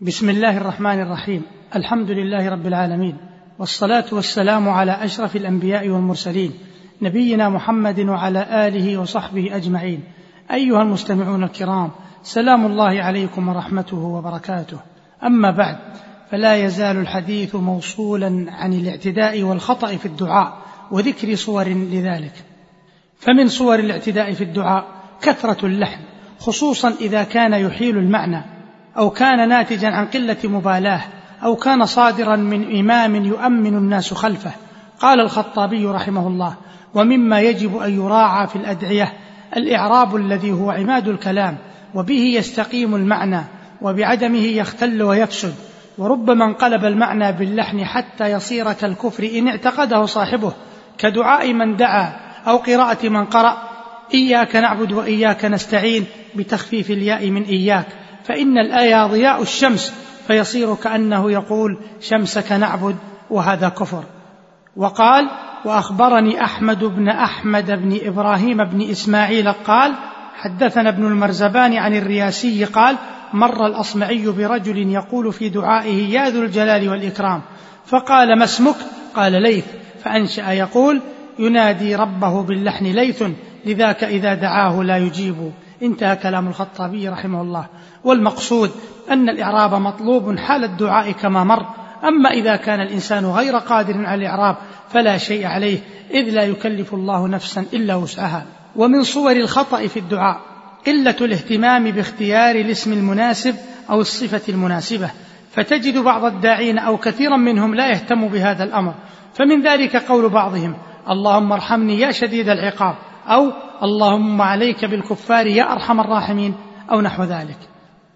بسم الله الرحمن الرحيم. الحمد لله رب العالمين. والصلاة والسلام على أشرف الأنبياء والمرسلين نبينا محمد وعلى آله وصحبه أجمعين. أيها المستمعون الكرام سلام الله عليكم ورحمته وبركاته. أما بعد فلا يزال الحديث موصولا عن الاعتداء والخطأ في الدعاء وذكر صور لذلك. فمن صور الاعتداء في الدعاء كثرة اللحن خصوصا إذا كان يحيل المعنى أو كان ناتجا عن قلة مبالاة أو كان صادرا من إمام يؤمن الناس خلفه. قال الخطابي رحمه الله ومما يجب أن يراعى في الأدعية الإعراب الذي هو عماد الكلام وبه يستقيم المعنى وبعدمه يختل ويفسد. وربما انقلب المعنى باللحن حتى يصير كالكفر إن اعتقده صاحبه كدعاء من دعا أو قراءة من قرأ. إياك نعبد وإياك نستعين بتخفيف الياء من إياك. فإن الآية ضياء الشمس فيصير كأنه يقول شمسك نعبد وهذا كفر. وقال وأخبرني أحمد بن أحمد بن إبراهيم بن إسماعيل قال حدثنا ابن المرزبان عن الرياسي قال مر الأصمعي برجل يقول في دعائه يا ذو الجلال والإكرام فقال ما اسمك؟ قال ليث فأنشأ يقول ينادي ربه باللحن ليث لذاك إذا دعاه لا يجيب انتهى كلام الخطابي رحمه الله. والمقصود أن الإعراب مطلوب حال الدعاء كما مر. أما إذا كان الإنسان غير قادر على الإعراب فلا شيء عليه إذ لا يكلف الله نفسا إلا وسعها. ومن صور الخطأ في الدعاء قلة الاهتمام باختيار الاسم المناسب أو الصفة المناسبة. فتجد بعض الداعين أو كثيرا منهم لا يهتم بهذا الأمر. فمن ذلك قول بعضهم اللهم ارحمني يا شديد العقاب. أو اللهم عليك بالكفار يا أرحم الراحمين أو نحو ذلك.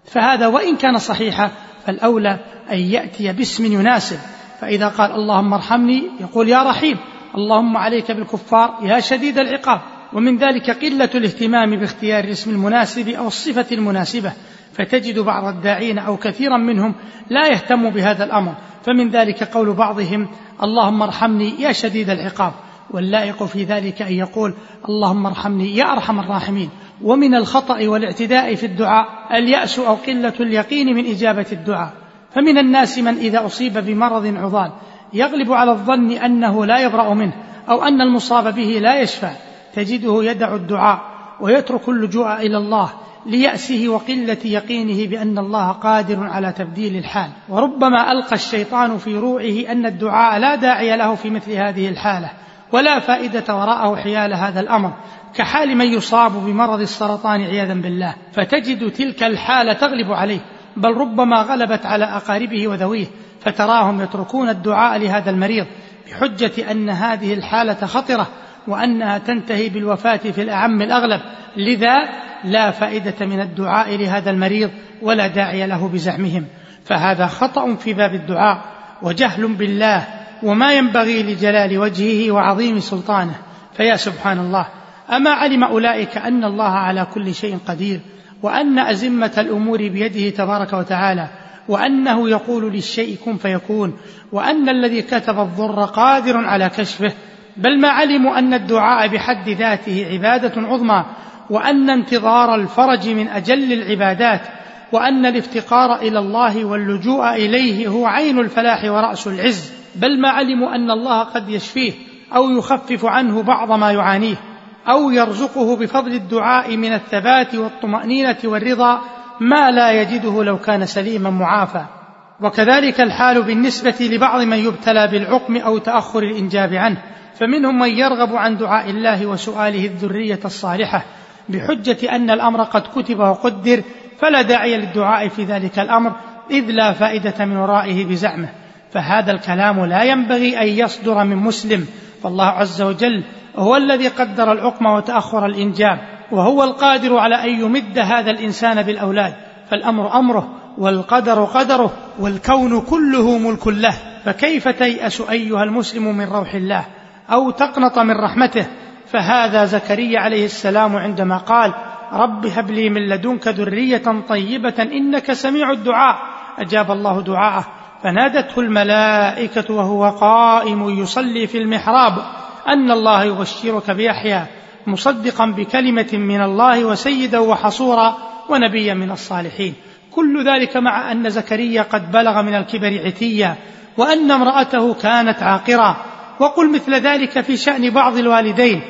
فهذا وإن كان صحيحا فالأولى أن يأتي باسم يناسب. فإذا قال اللهم ارحمني يقول يا رحيم اللهم عليك بالكفار يا شديد العقاب. ومن ذلك قلة الاهتمام باختيار الاسم المناسب أو الصفة المناسبة. فتجد بعض الداعين أو كثيرا منهم لا يهتم بهذا الأمر. فمن ذلك قول بعضهم اللهم ارحمني يا شديد العقاب. واللائق في ذلك أن يقول اللهم ارحمني يا أرحم الراحمين. ومن الخطأ والاعتداء في الدعاء اليأس أو قلة اليقين من إجابة الدعاء. فمن الناس من إذا أصيب بمرض عضال يغلب على الظن أنه لا يبرأ منه أو أن المصاب به لا يشفى تجده يدع الدعاء ويترك اللجوء إلى الله ليأسه وقلة يقينه بأن الله قادر على تبديل الحال. وربما ألقى الشيطان في روعه أن الدعاء لا داعي له في مثل هذه الحالة. ولا فائدة وراءه حيال هذا الأمر كحال من يصاب بمرض السرطان عياذا بالله. فتجد تلك الحالة تغلب عليه بل ربما غلبت على أقاربه وذويه فتراهم يتركون الدعاء لهذا المريض بحجة أن هذه الحالة خطرة وأنها تنتهي بالوفاة في الأعم الأغلب. لذا لا فائدة من الدعاء لهذا المريض ولا داعي له بزعمهم. فهذا خطأ في باب الدعاء وجهل بالله وما ينبغي لجلال وجهه وعظيم سلطانه فيا سبحان الله أما علم أولئك أن الله على كل شيء قدير وأن أزمة الأمور بيده تبارك وتعالى وأنه يقول للشيء كن فيكون وأن الذي كتب الضر قادر على كشفه. بل ما علموا أن الدعاء بحد ذاته عبادة عظمى وأن انتظار الفرج من أجل العبادات وأن الافتقار إلى الله واللجوء إليه هو عين الفلاح ورأس العز. بل ما علموا أن الله قد يشفيه أو يخفف عنه بعض ما يعانيه أو يرزقه بفضل الدعاء من الثبات والطمأنينة والرضا ما لا يجده لو كان سليما معافى. وكذلك الحال بالنسبة لبعض من يبتلى بالعقم أو تأخر الإنجاب عنه. فمنهم من يرغب عن دعاء الله وسؤاله الذرية الصالحة بحجة أن الأمر قد كتب وقدر فلا داعي للدعاء في ذلك الأمر إذ لا فائدة من ورائه بزعمه. فهذا الكلام لا ينبغي أن يصدر من مسلم. فالله عز وجل هو الذي قدر العقم وتأخر الإنجاب وهو القادر على أن يمد هذا الإنسان بالأولاد. فالأمر أمره والقدر قدره والكون كله ملك له. فكيف تيأس أيها المسلم من روح الله أو تقنط من رحمته؟ فهذا زكريا عليه السلام عندما قال رب هب لي من لدنك ذرية طيبة إنك سميع الدعاء. أجاب الله دعاءه. فنادته الملائكة وهو قائم يصلي في المحراب أن الله يبشرك بيحيى مصدقا بكلمة من الله وسيدا وحصورا ونبيا من الصالحين. كل ذلك مع أن زكريا قد بلغ من الكبر عتيا وأن امرأته كانت عاقرة. وقل مثل ذلك في شأن بعض الوالدين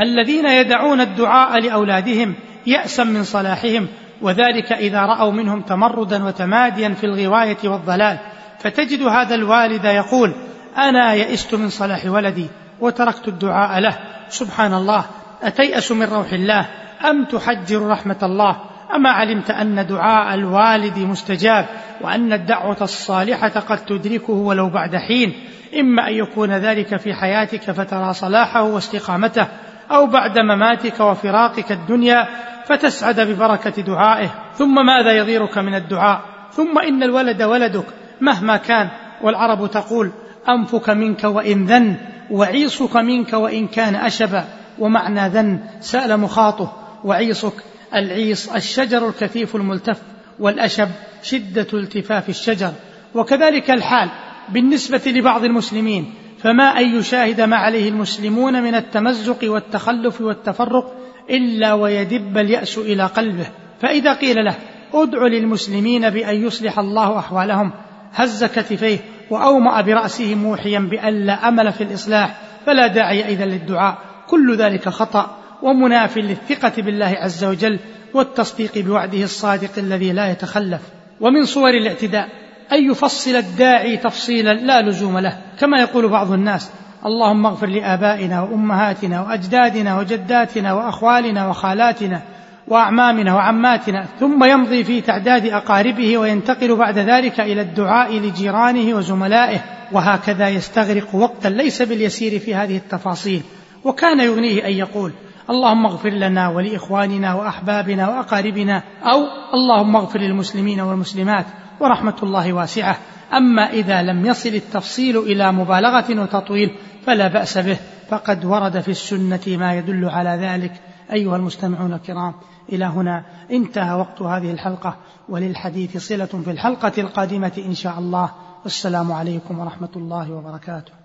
الذين يدعون الدعاء لأولادهم يأسا من صلاحهم وذلك إذا رأوا منهم تمردا وتماديا في الغواية والضلال. فتجد هذا الوالد يقول أنا يئست من صلاح ولدي وتركت الدعاء له. سبحان الله أتيأس من روح الله؟ أم تحجر رحمة الله؟ أما علمت أن دعاء الوالد مستجاب وأن الدعوة الصالحة قد تدركه ولو بعد حين؟ إما أن يكون ذلك في حياتك فترى صلاحه واستقامته أو بعد مماتك وفراقك الدنيا فتسعد ببركة دعائه. ثم ماذا يضيرك من الدعاء؟ ثم إن الولد ولدك. مهما كان والعرب تقول أنفك منك وإن ذن وعيصك منك وإن كان أشبا. ومعنى ذن سأل مخاطه وعيصك العيص الشجر الكثيف الملتف والأشب شدة التفاف الشجر. وكذلك الحال بالنسبة لبعض المسلمين فما أن يشاهد ما عليه المسلمون من التمزق والتخلف والتفرق إلا ويدب اليأس إلى قلبه. فإذا قيل له ادع للمسلمين بأن يصلح الله أحوالهم هز كتفيه وأومأ برأسه موحيا بأن لا أمل في الإصلاح فلا داعي إذا للدعاء. كل ذلك خطأ ومناف للثقة بالله عز وجل والتصديق بوعده الصادق الذي لا يتخلف. ومن صور الاعتداء أن يفصل الداعي تفصيلا لا لزوم له كما يقول بعض الناس اللهم اغفر لآبائنا وأمهاتنا وأجدادنا وجداتنا وأخوالنا وخالاتنا وأعمامنا وعماتنا ثم يمضي في تعداد أقاربه وينتقل بعد ذلك إلى الدعاء لجيرانه وزملائه وهكذا يستغرق وقتا ليس باليسير في هذه التفاصيل. وكان يغنيه أن يقول اللهم اغفر لنا ولإخواننا وأحبابنا وأقاربنا أو اللهم اغفر للمسلمين والمسلمات ورحمة الله واسعة. أما إذا لم يصل التفصيل إلى مبالغة وتطويل فلا بأس به فقد ورد في السنة ما يدل على ذلك. أيها المستمعون الكرام إلى هنا انتهى وقت هذه الحلقة وللحديث صلة في الحلقة القادمة إن شاء الله. والسلام عليكم ورحمة الله وبركاته.